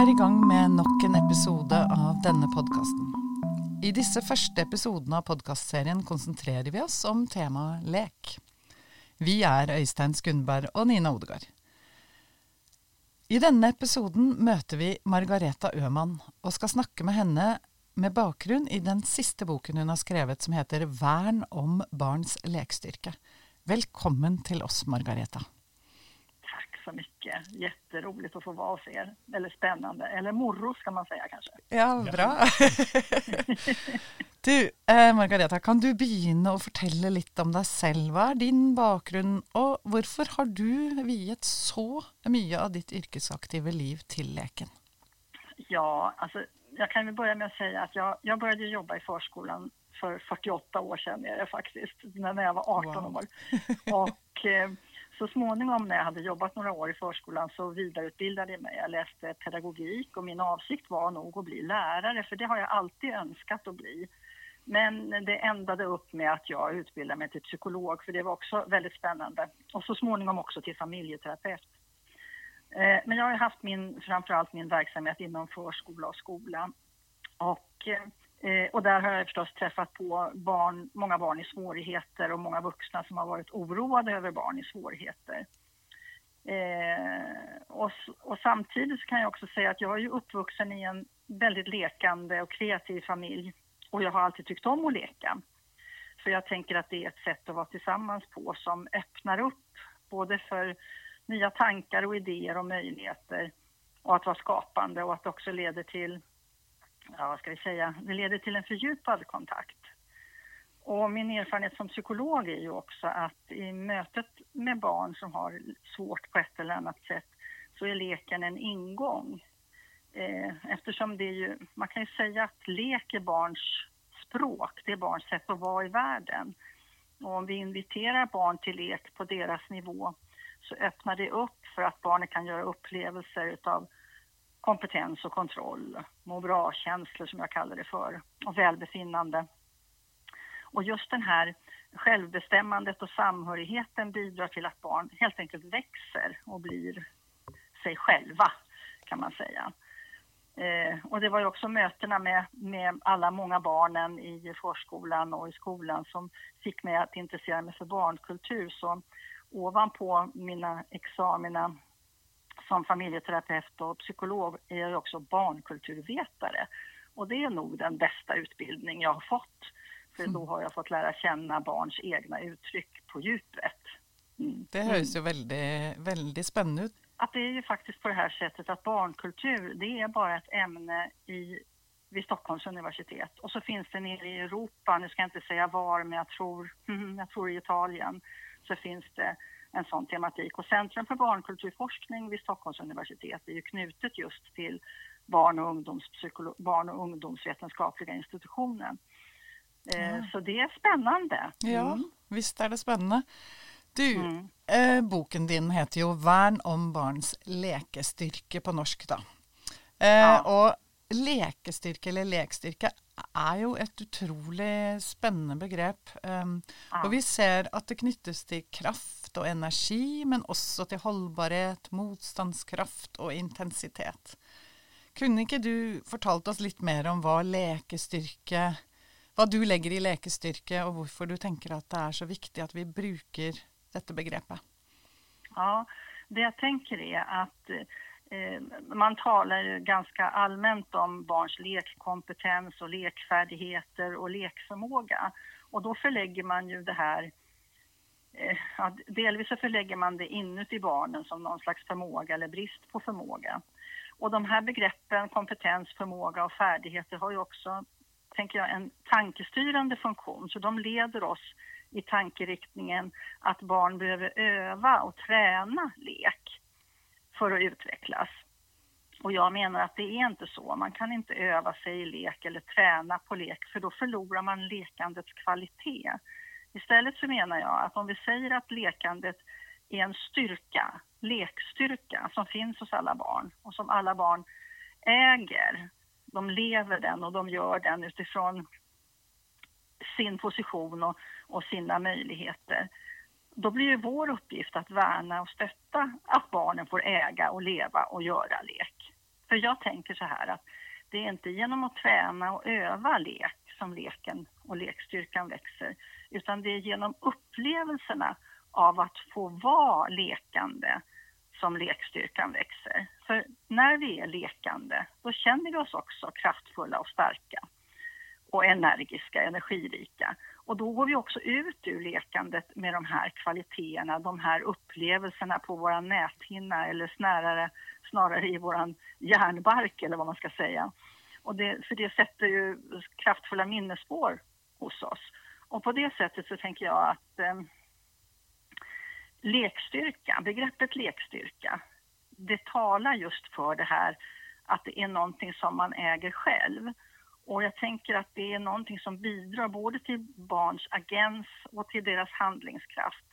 er i gang med nok en episode av denne podkasten. I disse første episodene av podkastserien konsentrerer vi oss om temaet lek. Vi er Øystein Skundberg og Nina Odegaard. I denne episoden møter vi Margareta Øman, og skal snakke med henne med bakgrunn i den siste boken hun har skrevet som heter Vern om barns lekstyrke. Velkommen til oss, Margareta så mycket. Jätteroligt att få vara hos er. Eller spännande. Eller morro ska man säga kanske. Ja, bra. du, eh, Margareta, kan du begynne å fortelle litt om deg selv? Hva er din bakgrunn, og hvorfor har du viet så mye av ditt yrkesaktive liv till leken? Ja, alltså, jag kan väl börja med att säga att jag, jag började jobba i förskolan för 48 år sedan är det faktiskt, när jag var 18 wow. år. Och eh, så småningom när jag hade jobbat några år i förskolan så vidareutbildade jag mig. Jag läste pedagogik och min avsikt var nog att bli lärare för det har jag alltid önskat att bli. Men det ändade upp med att jag utbildade mig till psykolog för det var också väldigt spännande. Och så småningom också till familjeterapeut. Eh, men jag har haft min, framförallt min verksamhet inom förskola och skola. Och eh, eh, och där har jag förstås träffat på barn, många barn i svårigheter och många vuxna som har varit oroade över barn i svårigheter. Eh, och, och, samtidigt kan jag också säga att jag är ju uppvuxen i en väldigt lekande och kreativ familj och jag har alltid tyckt om att leka. För jag tänker att det är ett sätt att vara tillsammans på som öppnar upp både för nya tankar och idéer och möjligheter och att vara skapande och att det också leder till ja, vad ska vi säga, det leder till en fördjupad kontakt. Och min erfarenhet som psykolog är ju också att i mötet med barn som har svårt på ett eller annat sätt så är leken en ingång. Eh, eftersom det är ju, man kan ju säga att lek är barns språk, det är barns sätt att vara i världen. Och om vi inviterar barn till lek på deras nivå så öppnar det upp för att barnet kan göra upplevelser utav kompetens och kontroll, må bra-känslor som jag kallar det för, och välbefinnande. Och just den här självbestämmandet och samhörigheten bidrar till att barn helt enkelt växer och blir sig själva, kan man säga. Eh, och det var ju också mötena med, med alla många barnen i förskolan och i skolan som fick mig att intressera mig för barnkultur. Så ovanpå mina examina som familjeterapeut och psykolog är jag också barnkulturvetare. Och det är nog den bästa utbildning jag har fått. För då har jag fått lära känna barns egna uttryck på djupet. Mm. Det hörs ju väldigt, väldigt spännande ut. Att det är ju faktiskt på det här sättet att barnkultur, det är bara ett ämne i, vid Stockholms universitet. Och så finns det nere i Europa, nu ska jag inte säga var, men jag tror, jag tror i Italien, så finns det en sån tematik. Och Centrum för barnkulturforskning vid Stockholms universitet är ju knutet just till barn och, barn och ungdomsvetenskapliga institutionen. Eh, ja. Så det är spännande. Mm. Ja, visst är det spännande. Du, mm. eh, boken din heter ju Värn om barns lekestyrke på norsk. Då. Eh, ja. Och lekestyrke eller lekstyrke är ju ett otroligt spännande begrepp. Um, ja. Och vi ser att det knyttes till kraft kraft och energi, men också till hållbarhet, motståndskraft och intensitet. Kunde inte du fortalt oss lite mer om vad lekestyrke, vad du lägger i lekestyrke och varför du tänker att det är så viktigt att vi brukar detta begreppet? Ja, det jag tänker är att eh, man talar ganska allmänt om barns lekkompetens och lekfärdigheter och lekförmåga. Och då förlägger man ju det här Eh, ja, delvis så förlägger man det inuti barnen som någon slags förmåga eller brist på förmåga. Och de här begreppen, kompetens, förmåga och färdigheter har ju också, tänker jag, en tankestyrande funktion. Så de leder oss i tankeriktningen att barn behöver öva och träna lek för att utvecklas. Och jag menar att det är inte så. Man kan inte öva sig i lek eller träna på lek för då förlorar man lekandets kvalitet. Istället så menar jag att om vi säger att lekandet är en styrka, lekstyrka som finns hos alla barn och som alla barn äger. De lever den och de gör den utifrån sin position och, och sina möjligheter. Då blir ju vår uppgift att värna och stötta att barnen får äga och leva och göra lek. För jag tänker så här att det är inte genom att träna och öva lek som leken och lekstyrkan växer, utan det är genom upplevelserna av att få vara lekande som lekstyrkan växer. För när vi är lekande, då känner vi oss också kraftfulla och starka och energiska, energirika. Och då går vi också ut ur lekandet med de här kvaliteterna, de här upplevelserna på våra näthinna eller snarare, snarare i vår hjärnbark eller vad man ska säga. Och det, för det sätter ju kraftfulla minnesspår hos oss. Och på det sättet så tänker jag att eh, lekstyrka, begreppet lekstyrka, det talar just för det här att det är någonting som man äger själv. Och jag tänker att det är någonting som bidrar både till barns agens och till deras handlingskraft.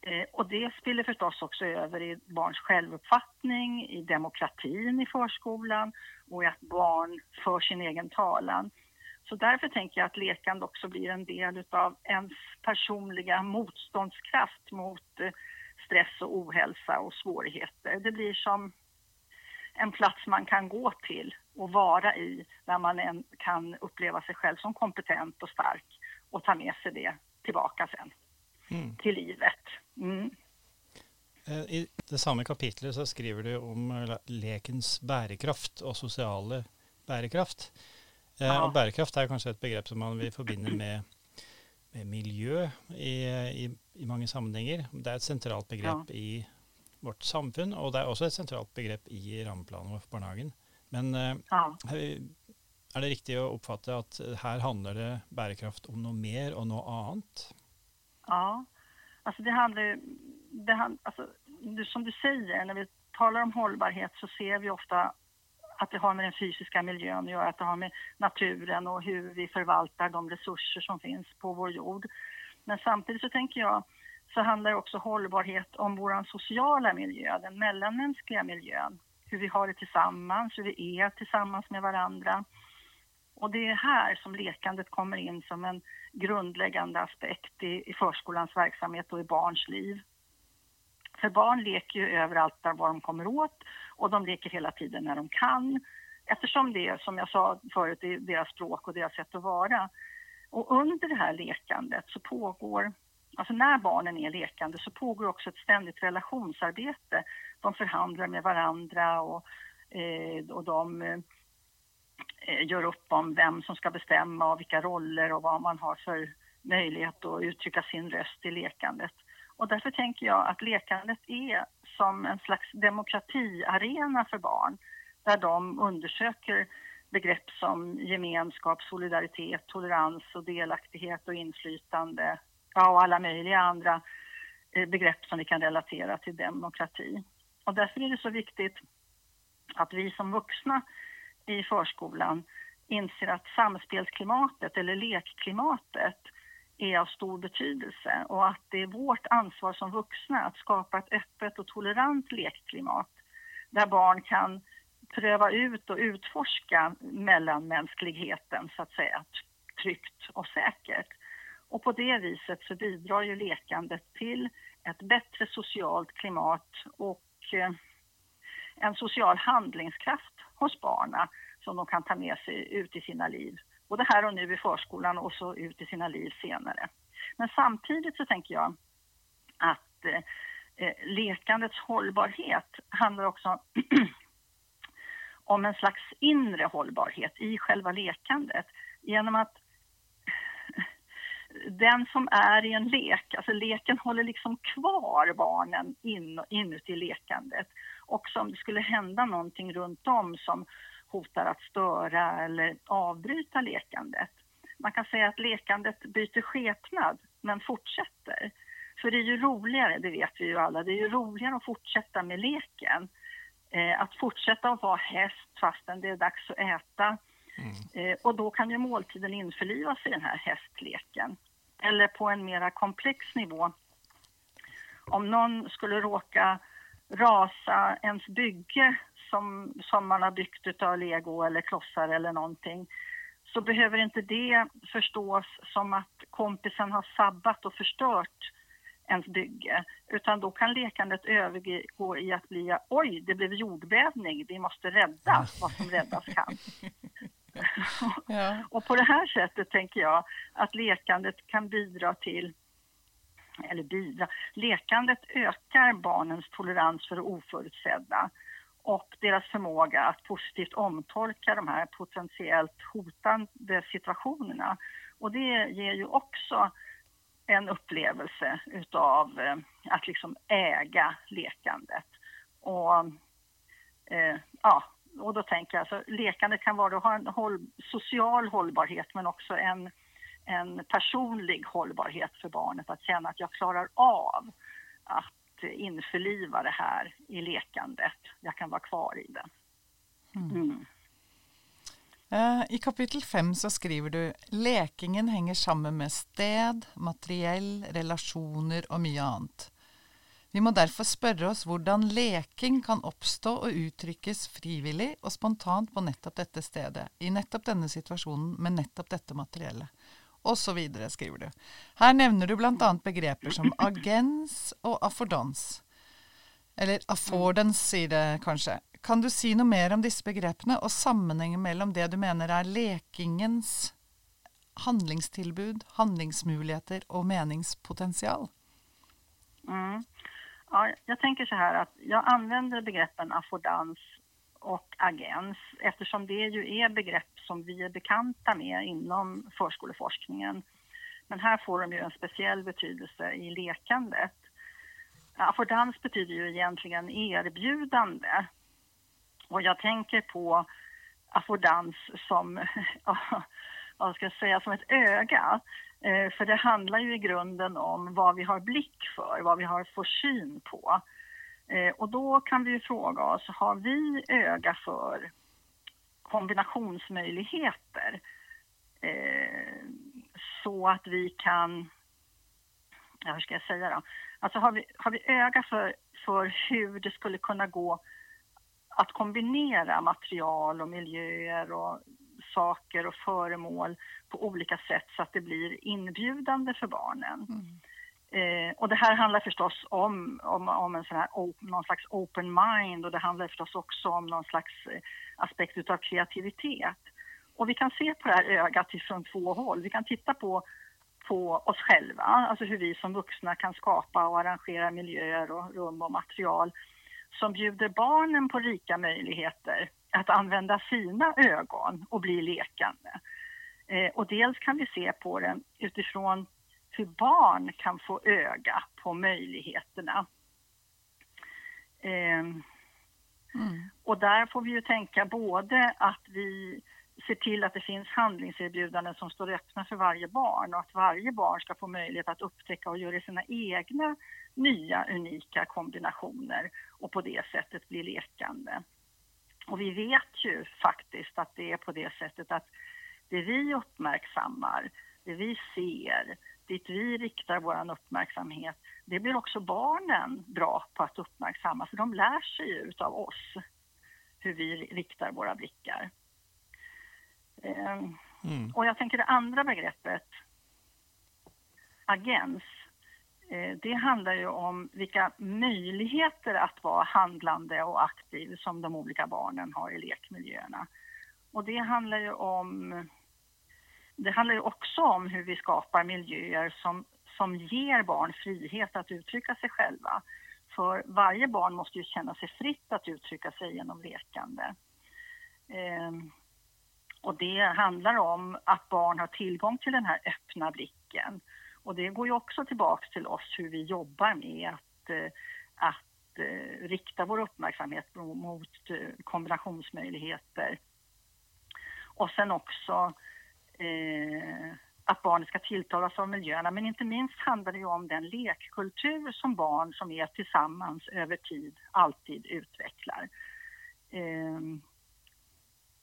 Eh, och det spiller förstås också över i barns självuppfattning, i demokratin i förskolan och i att barn för sin egen talan. Så därför tänker jag att lekande också blir en del av ens personliga motståndskraft mot eh, stress och ohälsa och svårigheter. Det blir som en plats man kan gå till och vara i där man kan uppleva sig själv som kompetent och stark och ta med sig det tillbaka sen mm. till livet. Mm. Eh, I det samma kapitlet så skriver du om eh, lekens bärkraft och sociala bärkraft. Eh, ja. Och bärkraft är kanske ett begrepp som man vill förbinda med, med miljö i, i, i många sammanhang. Det är ett centralt begrepp ja. i vårt samfund, och det är också ett centralt begrepp i rammeplanen för barnhagen. Men ja. är det riktigt att uppfatta att här handlar det bärkraft om något mer och något annat? Ja, alltså det handlar det alltså, som du säger, när vi talar om hållbarhet så ser vi ofta att det har med den fysiska miljön att göra, att det har med naturen och hur vi förvaltar de resurser som finns på vår jord. Men samtidigt så tänker jag så handlar också hållbarhet om vår sociala miljö, den mellanmänskliga miljön. Hur vi har det tillsammans, hur vi är tillsammans med varandra. Och det är här som lekandet kommer in som en grundläggande aspekt i, i förskolans verksamhet och i barns liv. För barn leker ju överallt där var de kommer åt och de leker hela tiden när de kan. Eftersom det, som jag sa förut, är deras språk och deras sätt att vara. Och under det här lekandet så pågår, alltså när barnen är lekande så pågår också ett ständigt relationsarbete. De förhandlar med varandra och, eh, och de eh, gör upp om vem som ska bestämma och vilka roller och vad man har för möjlighet att uttrycka sin röst i lekandet. Och därför tänker jag att lekandet är som en slags demokratiarena för barn där de undersöker begrepp som gemenskap, solidaritet, tolerans och delaktighet och inflytande ja, och alla möjliga andra eh, begrepp som vi kan relatera till demokrati. Och därför är det så viktigt att vi som vuxna i förskolan inser att samspelsklimatet eller lekklimatet är av stor betydelse och att det är vårt ansvar som vuxna att skapa ett öppet och tolerant lekklimat där barn kan pröva ut och utforska mellanmänskligheten så att säga tryggt och säkert. Och på det viset så bidrar ju lekandet till ett bättre socialt klimat och eh, en social handlingskraft hos barnen som de kan ta med sig ut i sina liv både här och nu i förskolan och så ut i sina liv senare. Men samtidigt så tänker jag att eh, eh lekandets hållbarhet handlar också om en slags inre hållbarhet i själva lekandet genom att den som är i en lek, alltså leken håller liksom kvar barnen in, inuti lekandet. Och om det skulle hända någonting runt om som hotar att störa eller avbryta lekandet. Man kan säga att lekandet byter skepnad men fortsätter. För det är ju roligare, det vet vi ju alla, det är ju roligare att fortsätta med leken. Eh, att fortsätta att vara häst fastän det är dags att äta. Mm. Eh, och då kan ju måltiden införlivas i den här hästleken. Eller på en mera komplex nivå. Om någon skulle råka rasa ens bygge som, som man har byggt av lego eller klossar eller någonting så behöver inte det förstås som att kompisen har sabbat och förstört ens bygge. Utan då kan lekandet övergå i att bli oj, det blev jordbävning, vi måste rädda vad som räddas kan. ja. och på det här sättet tänker jag att lekandet kan bidra till eller bidra. Lekandet ökar barnens tolerans för det oförutsedda och deras förmåga att positivt omtolka de här potentiellt hotande situationerna. Och det ger ju också en upplevelse utav eh, att liksom äga lekandet. Och, eh, ja, och då tänker jag, alltså, lekandet kan vara att ha en håll, social hållbarhet men också en, en personlig hållbarhet för barnet. Att känna att jag klarar av att införliva det här i lekandet. Jag kan vara kvar i det. Mm. Mm. Uh, I kapittel fem så skriver du lekingen henger sammen med sted, materiell, relasjoner og mye annet. Vi må derfor spørre oss hvordan leking kan oppstå og uttrykkes frivillig og spontant på nettopp dette stedet, i nettopp denne situasjonen med nettopp dette materiellet osv., skriver du. Her nevner du bl.a. begreper som agens og affordans. Eller affordance, sier det kanskje. Kan du si noe mer om disse begrepene, og sammenhengen mellom det du mener er lekingens handlingstilbud, handlingsmuligheter och meningspotential? Mm. Ja, jag tänker så här att jag använder begreppen affordans och agens eftersom det ju är begrepp som vi är bekanta med inom förskoleforskningen. Men här får de ju en speciell betydelse i lekandet. Affordans betyder ju egentligen erbjudande. Och jag tänker på affordans som, vad ska jag säga, som ett öga. Eh, för det handlar ju i grunden om vad vi har blick för, vad vi har för syn på. Eh, och då kan vi ju fråga oss, har vi öga för kombinationsmöjligheter eh, så att vi kan, ja, hur ska jag säga då? Alltså har vi, har vi öga för, för hur det skulle kunna gå att kombinera material och miljöer och saker och föremål på olika sätt så att det blir inbjudande för barnen. Mm. Eh, och det här handlar förstås om, om, om en sån här, någon slags open mind och det handlar förstås också om någon slags eh, aspekt av kreativitet. Och vi kan se på det här ögat från två håll. Vi kan titta på, på oss själva, alltså hur vi som vuxna kan skapa och arrangera miljöer och rum och material som bjuder barnen på rika möjligheter att använda sina ögon och bli lekande. Eh, och dels kan vi se på den utifrån hur barn kan få öga på möjligheterna. Eh, mm. Och där får vi ju tänka både att vi ser till att det finns handlingserbjudanden som står öppna för varje barn och att varje barn ska få möjlighet att upptäcka och göra sina egna nya unika kombinationer och på det sättet bli lekande. Och vi vet ju faktiskt att det är på det sättet att det vi uppmärksammar, det vi ser, dit vi riktar vår uppmärksamhet, det blir också barnen bra på att uppmärksamma, för de lär sig ju av oss hur vi riktar våra blickar. Ehm, mm. Och jag tänker det andra begreppet, agens, eh, det handlar ju om vilka möjligheter att vara handlande och aktiv som de olika barnen har i lekmiljöerna. Och det handlar ju om det handlar ju också om hur vi skapar miljöer som, som ger barn frihet att uttrycka sig själva. För varje barn måste ju känna sig fritt att uttrycka sig genom lekande. Eh, och det handlar om att barn har tillgång till den här öppna blicken. Och det går ju också tillbaks till oss hur vi jobbar med att, eh, att eh, rikta vår uppmärksamhet mot eh, kombinationsmöjligheter. Och sen också eh, att barnet ska tilltalas av miljöerna. Men inte minst handlar det om den lekkultur som barn som är tillsammans över tid alltid utvecklar. Eh,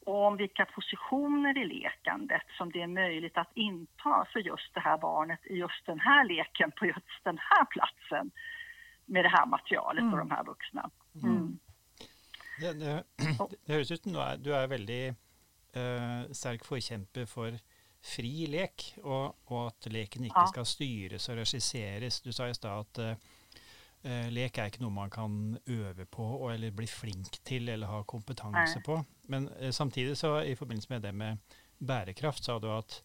och om vilka positioner i lekandet som det är möjligt att inta för just det här barnet i just den här leken på just den här platsen med det här materialet mm. och de här vuxna. Mm. Mm. Det, det, det høres ut som du er, du er veldig uh, sterk forkjemper for fri lek, og, og at leken ikke Ja. skal styres og regisseres. Du sa i stad at eh, eh, lek er ikke noe man kan øve på og, eller bli flink til eller ha kompetanse Nei. på. Men eh, samtidig så i forbindelse med det med bærekraft sa du at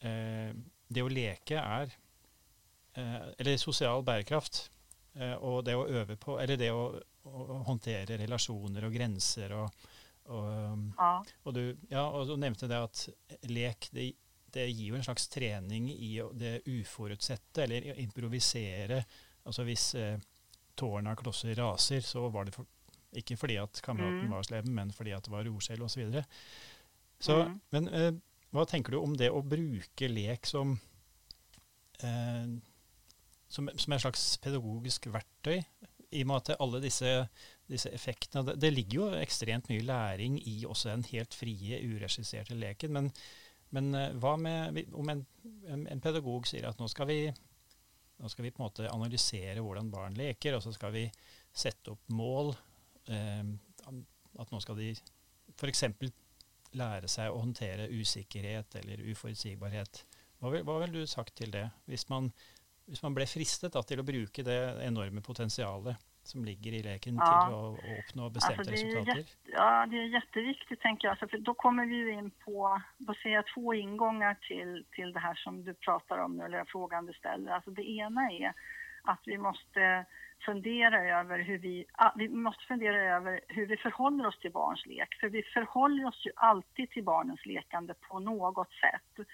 eh, det å leke er eh, Eller sosial bærekraft. eh, og det å øve på Eller det å, å håndtere relasjoner og grenser og, og um, Ja, og du, ja, og du nevnte det at lek det, det gir jo en slags trening i det uforutsette, eller improvisere. Altså hvis eh, tårna klosser raser, så var det for, ikke fordi at kameraten Mm. var slem, men fordi at det var jordskjelv osv. Så, videre. så Mm. Men eh, hva tenker du om det å bruke lek som, eh, som, som et slags pedagogisk verktøy? I og med at alle disse, disse effektene det, det ligger jo ekstremt mye læring i også den helt frie, uregisserte leken. Men, men eh, hva med om en, en, pedagog sier at nå skal vi nå skal vi på en måte analysere hvordan barn leker, og så skal vi sette opp mål. Eh, at nå skal de f.eks. lære seg å håndtere usikkerhet eller uforutsigbarhet. Hva ville vil du sagt til det, hvis man, hvis man ble fristet da, til å bruke det enorme potensialet som ligger i leken Ja. til å, å oppnå bestemte Alltså, det är resultater? Ja, det är jätteviktigt tänker jag. Alltså, för då kommer vi ju in på, då ser jag två ingångar till, till det här som du pratar om nu, eller frågan du ställer. Alltså, det ena är att vi måste fundera över hur vi, vi måste fundera över hur vi förhåller oss till barns lek. För vi förhåller oss ju alltid till barnens lekande på något sätt.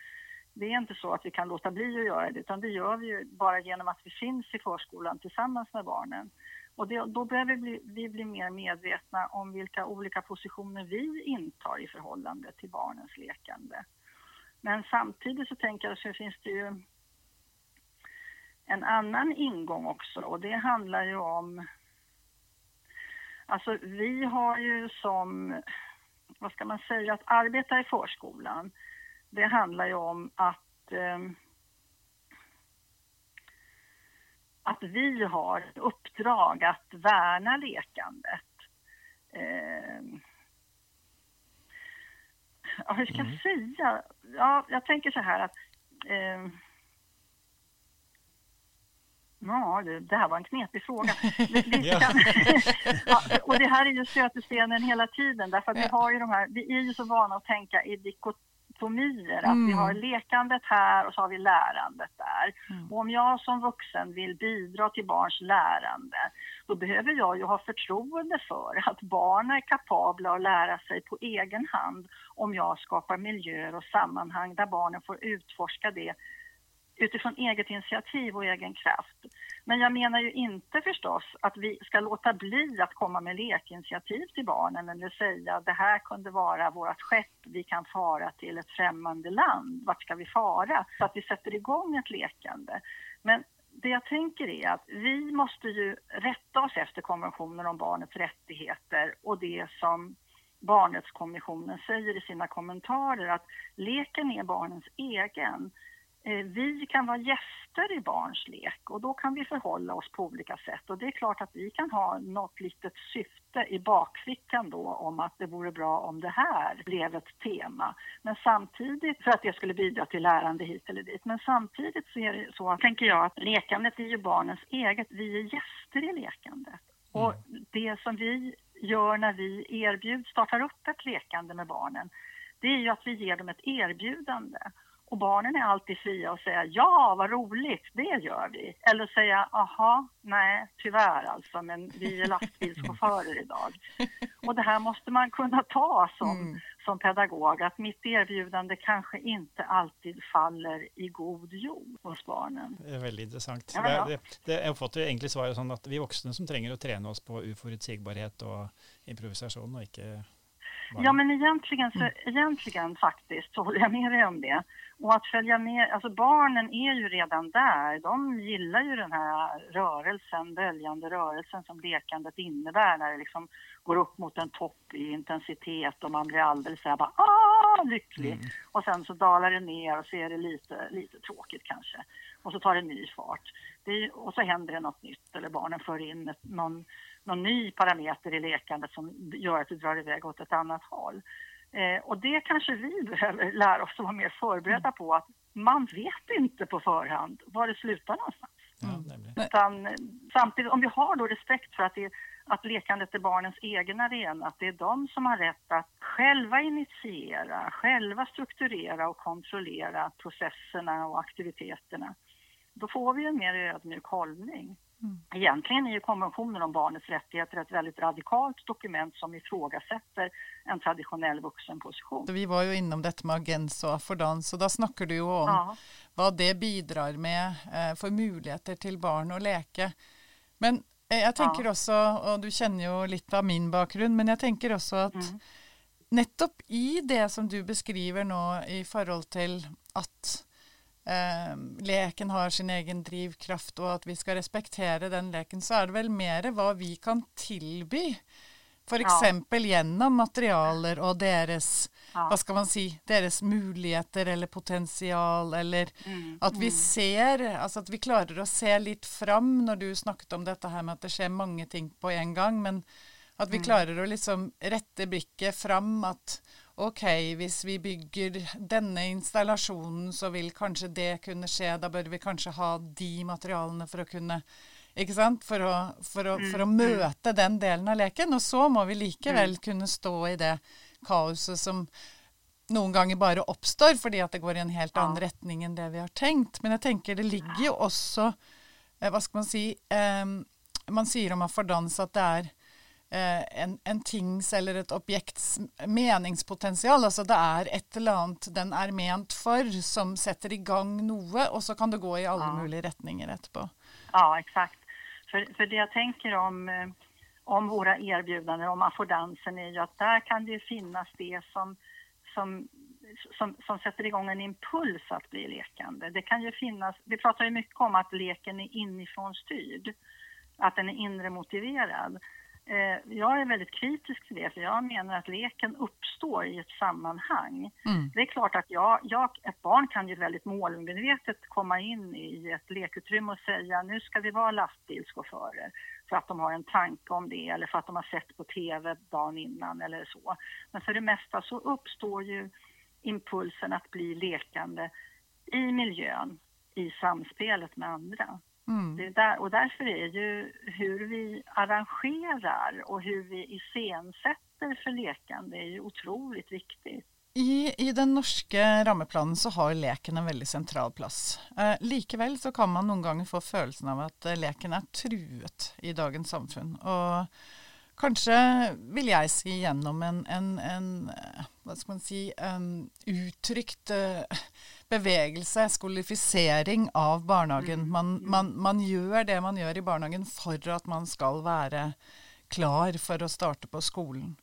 Det är inte så att vi kan låta bli att göra det, utan det gör vi ju bara genom att vi finns i förskolan tillsammans med barnen. Och det, då behöver vi bli, vi bli mer medvetna om vilka olika positioner vi intar i förhållande till barnens lekande. Men samtidigt så tänker jag så finns det ju en annan ingång också och det handlar ju om... Alltså vi har ju som, vad ska man säga, att arbeta i förskolan. Det handlar ju om att eh, att vi har ett uppdrag att värna lekandet. Eh, ja, hur ska jag Mm. säga? Ja, jag tänker så här att... Eh, Ja, det, här var en knepig fråga. Vi, vi kan, ja, och det här är ju stötestenen hela tiden därför att vi har ju de här, vi är ju så vana att tänka i dikotomier, att vi Mm. har lekandet här och så har vi lärandet där. Mm. Och om jag som vuxen vill bidra till barns lärande, då behöver jag ju ha förtroende för att barn är kapabla att lära sig på egen hand om jag skapar miljöer och sammanhang där barnen får utforska det utifrån eget initiativ och egen kraft. Men jag menar ju inte förstås att vi ska låta bli att komma med lekinitiativ till barnen eller säga att det här kunde vara vårt skepp, vi kan fara till ett främmande land, vart ska vi fara? Så att vi sätter igång ett lekande. Men det jag tänker är att vi måste ju rätta oss efter konventionen om barnets rättigheter och det som Barnrättskommissionen säger i sina kommentarer att leken är barnens egen. Eh, Vi kan vara gäster i barns lek och då kan vi förhålla oss på olika sätt. Och det är klart att vi kan ha något litet syfte i bakfickan då om att det vore bra om det här blev ett tema. Men samtidigt, för att det skulle bidra till lärande hit eller dit. Men samtidigt så är det så, tänker jag, att lekandet är ju barnens eget. Vi är gäster i lekandet. Och det som vi gör när vi erbjud, startar upp ett lekande med barnen, det är ju att vi ger dem ett erbjudande. Och barnen är alltid fria att säga ja, vad roligt, det gör vi. Eller säga aha, nej, tyvärr alltså, men vi är lastbilschaufförer idag. Och det här måste man kunna ta som, Mm. som pedagog, att mitt erbjudande kanske inte alltid faller i god jord hos barnen. Det er veldig interessant. Ja, Det, ja. det, det, jeg oppfatter jo egentlig svaret sånn at vi voksne som trenger å trene oss på uforutsigbarhet og improvisasjon, og ikke barn. Ja, men egentligen, så, egentligen faktiskt så håller jag med dig om det. Och att följa med, alltså barnen är ju redan där. De gillar ju den här rörelsen, böljande rörelsen som lekandet innebär när det liksom går upp mot en topp i intensitet och man blir alldeles så här bara ah, lycklig. Mm. Och sen så dalar det ner och så är det lite, lite tråkigt kanske. Och så tar det ny fart. Det är, och så händer det något nytt eller barnen för in ett, någon, någon ny parameter i lekandet som gör att det drar iväg åt ett annat håll. Eh, och det kanske vi behöver lära oss att vara mer förberedda på, att man vet inte på förhand var det slutar någonstans. Ja, Utan, samtidigt, om vi har då respekt för att, det, att lekandet är barnens egen arena, att det är de som har rätt att själva initiera, själva strukturera och kontrollera processerna och aktiviteterna, då får vi en mer ödmjuk hållning. Mm. Egentligen är ju konventionen om barnets rättigheter ett väldigt radikalt dokument som ifrågasätter en traditionell vuxenposition. Vi var ju inom detta med agens och affordans och då snackar du ju om ja. vad det bidrar med eh, för möjligheter till barn att leka. Men eh, jag tänker ja. också, och du känner ju lite av min bakgrund, men jag tänker också att mm. nettopp i det som du beskriver nu i förhållande till att eh, leken har sin egen drivkraft och att vi ska respektera den leken så är det väl mer vad vi kan tillby. För exempel ja. genom materialer och deras, ja. vad ska man säga, deras möjligheter eller potential eller mm. att vi mm. ser, alltså att vi klarar att se lite fram när du snackat om detta här med att det sker många ting på en gång men att vi mm. klarar att liksom rätta blicken fram att ok, hvis vi bygger denne installasjonen, så vil kanskje det kunne skje. Da bør vi kanskje ha de materialene for å kunne ikke sant? For å, for å, for å mm, mm. møte den delen av leken. Og så må vi likevel mm. kunne stå i det kaoset som noen ganger bare oppstår fordi at det går i en helt annen retning enn det vi har tenkt. Men jeg tenker det ligger jo også eh, Hva skal man si eh, Man sier om affordans at det er Eh, en, en, tings eller ett objekts meningspotential. Alltså det är ett eller annat den är ment för som sätter igång något och så kan det gå i alla ja. möjliga riktningar efterpå. Ja, exakt. För, för det jag tänker om, eh, om våra erbjudanden, om affordansen, är ju att där kan det finnas det som, som som, som sätter igång en impuls att bli lekande. Det kan ju finnas, vi pratar ju mycket om att leken är inifrån styrd, att den är inre motiverad. Eh, jag är väldigt kritisk till det, för jag menar att leken uppstår i ett sammanhang. Mm. Det är klart att jag, jag, ett barn kan ju väldigt målmedvetet komma in i ett lekutrymme och säga nu ska vi vara lastbilschaufförer för att de har en tanke om det eller för att de har sett på TV dagen innan eller så. Men för det mesta så uppstår ju impulsen att bli lekande i miljön, i samspelet med andra. Mm. Det där, och därför är ju hur vi arrangerar och hur vi iscensätter för lekande är ju otroligt viktigt. I, I den norska rammeplanen så har leken en väldigt central plats. Eh, likevel så kan man någon gånger få känslan av att eh, leken är truet i dagens samfund. Och kanske vill jag si gjennom en, en, en vad ska man si, en uttryckt uh, bevegelse, skolifisering av barnehagen. Mm. Man, man, man, gjør det man gör i barnehagen för att man ska vara klar för att starta på skolan.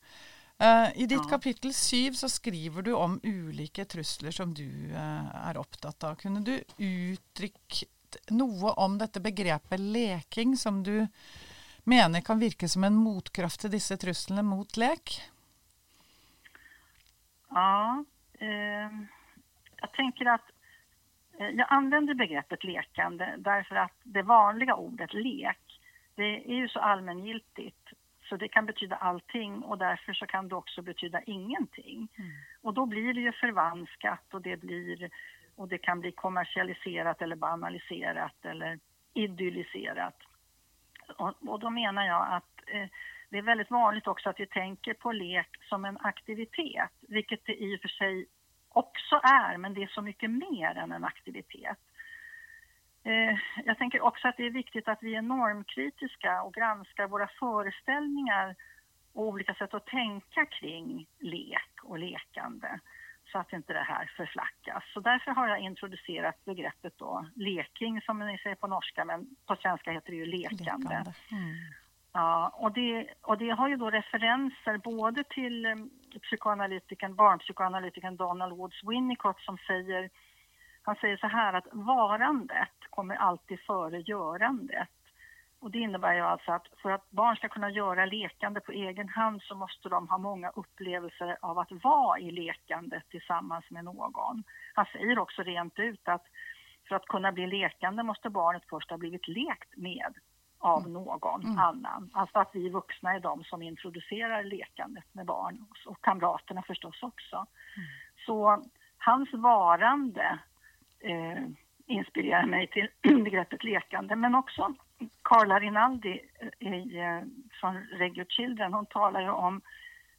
Uh, I ditt ja. kapittel 7 så skriver du om olika trusler som du uh, er opptatt av. Kunne du uttrycka något om detta begreppet leking som du mener kan virke som en motkraft till dessa truslene mot lek? Ja, eh, jag tänker att eh, jag använder begreppet lekande därför att det vanliga ordet lek, det är ju så allmängiltigt så det kan betyda allting och därför så kan det också betyda ingenting. Mm. Och då blir det ju förvanskat och det, blir, och det kan bli kommersialiserat eller banaliserat eller idylliserat. Och, och då menar jag att eh, det är väldigt vanligt också att vi tänker på lek som en aktivitet, vilket det i och för sig också är, men det är så mycket mer än en aktivitet. Eh, jag tänker också att det är viktigt att vi är normkritiska och granskar våra föreställningar och olika sätt att tänka kring lek och lekande så att inte det här förflackas. Så därför har jag introducerat begreppet då leking som ni säger på norska men på svenska heter det ju lekande. lekande. Mm. Ja, och det, och det har ju då referenser både till um, psykoanalytikern, barnpsykoanalytikern Donald Woods Winnicott som säger, han säger så här att varandet kommer alltid före görandet. Och det innebär ju alltså att för att barn ska kunna göra lekande på egen hand så måste de ha många upplevelser av att vara i lekandet tillsammans med någon. Han säger också rent ut att för att kunna bli lekande måste barnet först ha blivit lekt med av mm. någon mm. annan. Alltså att vi vuxna är de som introducerar lekandet med barn och kamraterna förstås också. Mm. Så hans varande eh, inspirerar mig till begreppet lekande men också Carla Rinaldi eh, i, eh, från Regio Children, hon talar ju om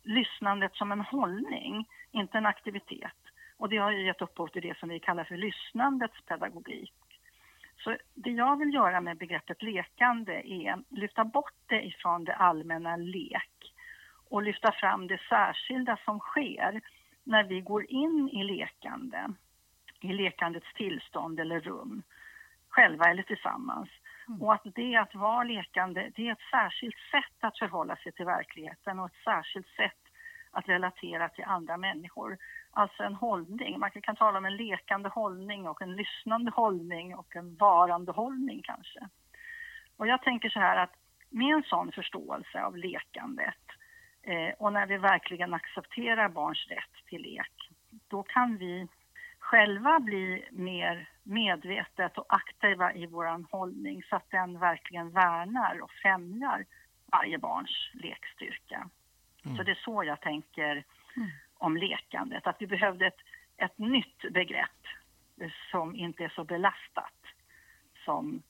lyssnandet som en hållning, inte en aktivitet. Och det har ju gett upphov till det som vi kallar för lyssnandets pedagogik. Så det jag vill göra med begreppet lekande är att lyfta bort det ifrån det allmänna lek och lyfta fram det särskilda som sker när vi går in i lekande, i lekandets tillstånd eller rum, själva eller tillsammans. Mm. Och att det att vara lekande, det är ett särskilt sätt att förhålla sig till verkligheten och ett särskilt sätt att relatera till andra människor. Alltså en hållning. Man kan tala om en lekande hållning och en lyssnande hållning och en varande hållning kanske. Och jag tänker så här att med en sån förståelse av lekandet eh, och när vi verkligen accepterar barns rätt till lek, då kan vi själva bli mer medvetet och aktiva i vår hållning så att den verkligen värnar och främjar varje barns lekstyrka. Mm. Så det är så jag tänker mm. om lekandet, att vi behövde ett, ett nytt begrepp som inte är så belastat som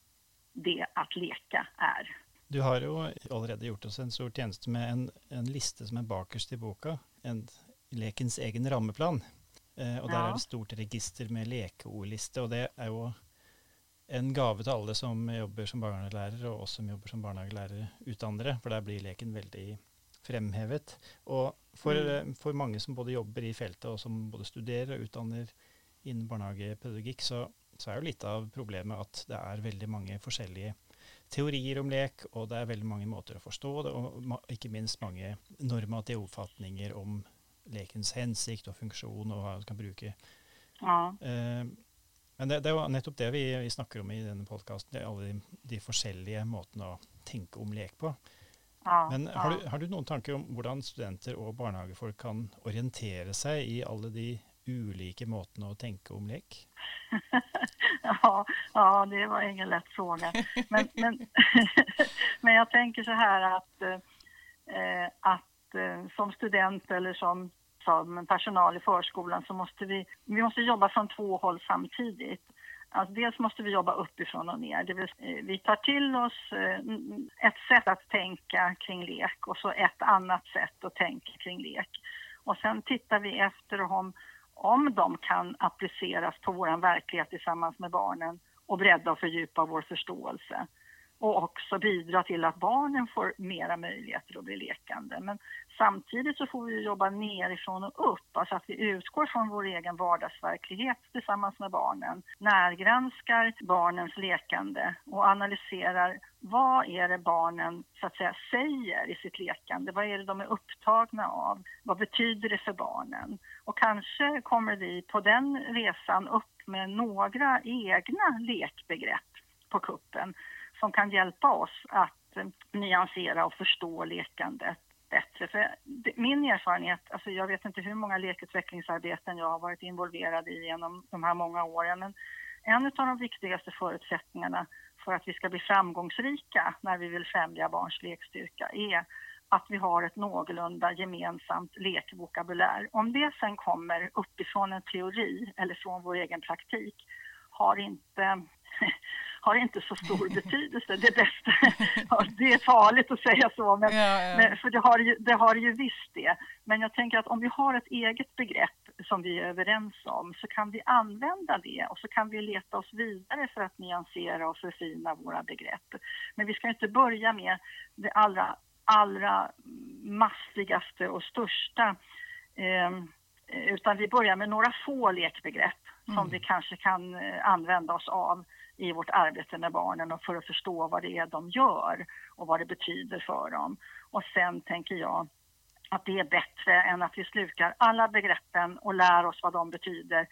det att leka är. Du har ju allerede gjort oss en stor tjänst med en, en liste som är bakerst i boka, en lekens egen rammeplan. Eh, og der ja. er det stort register med lekeordliste, og det er jo en gave til alle som jobber som barnehagelærer, og oss som jobber som barnehagelærerutdannere, for der blir leken veldig fremhevet. Og for, mm. Eh, for, mange som både jobber i feltet, og som både studerer og utdanner innen barnehagepedagogikk, så, så er jo litt av problemet at det er veldig mange forskjellige teorier om lek, og det er veldig mange måter å forstå det, og ikke minst mange normative oppfatninger om lekens hensikt og funksjon, og hva man kan bruke. Ja. Eh, men det, det, er jo nettopp det vi, vi snakker om i denne podkasten, alle de, de, forskjellige måtene å tenke om lek på. Ja, Men har, du, har, du, noen tanker om hvordan studenter og barnehagefolk kan orientere seg i alle de ulike måtene å tenke om lek? ja, ja, det var ingen lätt fråga. Men, men, men jag tänker så här att, eh, att eh, som student eller som, som personal i förskolan så måste vi, vi måste jobba från två håll samtidigt. Alltså dels måste vi jobba uppifrån och ner. Det vill, eh, vi tar till oss eh, ett sätt att tänka kring lek och så ett annat sätt att tänka kring lek. Och sen tittar vi efter om, om de kan appliceras på vår verklighet tillsammans med barnen och bredda och fördjupa vår förståelse och också bidra till att barnen får mera möjligheter att bli lekande. Men samtidigt så får vi jobba nerifrån och upp, alltså att vi utgår från vår egen vardagsverklighet tillsammans med barnen, närgranskar barnens lekande och analyserar vad är det barnen så att säga säger i sitt lekande? Vad är det de är upptagna av? Vad betyder det för barnen? Och kanske kommer vi på den resan upp med några egna lekbegrepp på kuppen som kan hjälpa oss att eh, nyansera och förstå lekandet bättre. För min erfarenhet, alltså jag vet inte hur många lekutvecklingsarbeten jag har varit involverad i genom de här många åren, men en av de viktigaste förutsättningarna för att vi ska bli framgångsrika när vi vill främja barns lekstyrka är att vi har ett någorlunda gemensamt lekvokabulär. Om det sen kommer uppifrån en teori eller från vår egen praktik har inte har inte så stor betydelse. Det bästa, det är farligt att säga så, men, ja, ja. men, för det har, ju, det har ju visst det. Men jag tänker att om vi har ett eget begrepp som vi är överens om så kan vi använda det och så kan vi leta oss vidare för att nyansera och förfina våra begrepp. Men vi ska inte börja med det allra, allra massigaste och största eh, utan vi börjar med några få lekbegrepp som mm. vi kanske kan eh, använda oss av i vårt arbete med barnen och för att förstå vad det är de gör och vad det betyder för dem. Och sen tänker jag att det är bättre än att vi slukar alla begreppen och lär oss vad de betyder.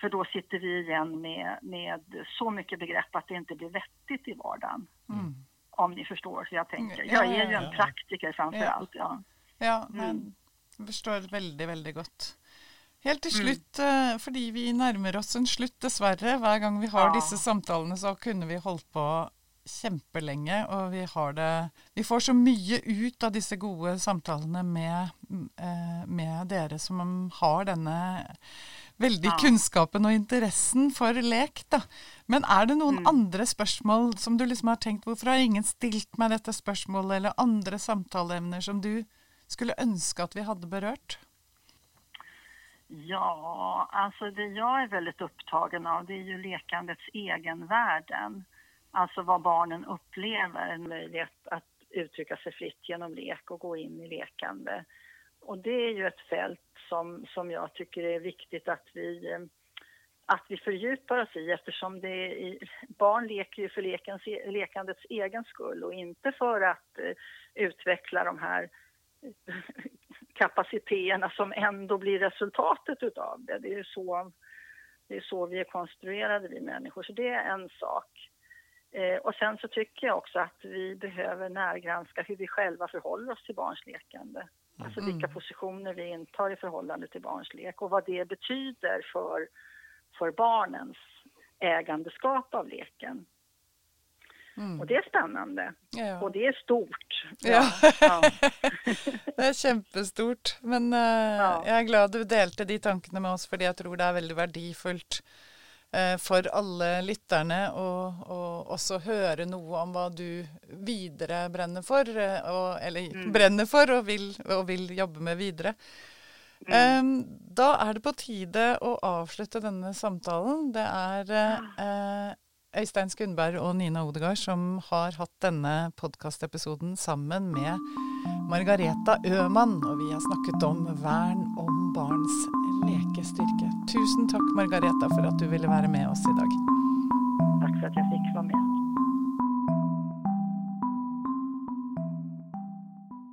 För då sitter vi igen med, med så mycket begrepp att det inte blir vettigt i vardagen. Mm. Om ni förstår hur jag tänker. Jag är ju en praktiker framför allt. Ja, ja men mm. jag förstår väldigt, väldigt gott. Helt til mm. slutt, mm. fordi vi nærmer oss en slutt, dessverre. Hver gang vi har ja. disse samtalene, så kunne vi holdt på kjempelenge, og vi har det Vi får så mye ut av disse gode samtalene med, eh, med dere som har denne veldig ja. kunnskapen og interessen for lek, da. Men er det noen mm. andre spørsmål som du liksom har tenkt Hvorfor har ingen stilt meg dette spørsmålet, eller andre samtaleemner som du skulle ønske at vi hadde berørt? Ja, alltså det jag är väldigt upptagen av det är ju lekandets egenvärden. Alltså vad barnen upplever, en möjlighet att uttrycka sig fritt genom lek och gå in i lekande. Och det är ju ett fält som, som jag tycker är viktigt att vi, att vi fördjupar oss i eftersom det är, barn leker ju för lekens, e-, lekandets egen skull och inte för att eh, utveckla de här kapaciteterna som ändå blir resultatet utav det. Det är så, det är så vi är konstruerade, vi människor. Så det är en sak. Eh, och sen så tycker jag också att vi behöver närgranska hur vi själva förhåller oss till barns lekande. Alltså vilka mm. positioner vi intar i förhållande till barns lek och vad det betyder för, för barnens ägandeskap av leken. Mm. Och det är spännande. Ja. Och det är stort. Ja. ja. det är kjempestort. Men uh, ja. jag är glad du delte de tankene med oss, för jag tror det är väldigt värdefullt uh, for alle lytterne å, å også høre noe om vad du videre brenner for, uh, og, eller mm. brenner for og vil, og vil, jobbe med videre. Mm. Um, da er det på tide å avslutte denne samtalen. Det er Øystein Skundberg og Nina Odegaard som har hatt denne podkastepisoden sammen med Margareta Øman, og vi har snakket om vern om barns lekestyrke. Tusen takk, Margareta, for at du ville være med oss i dag.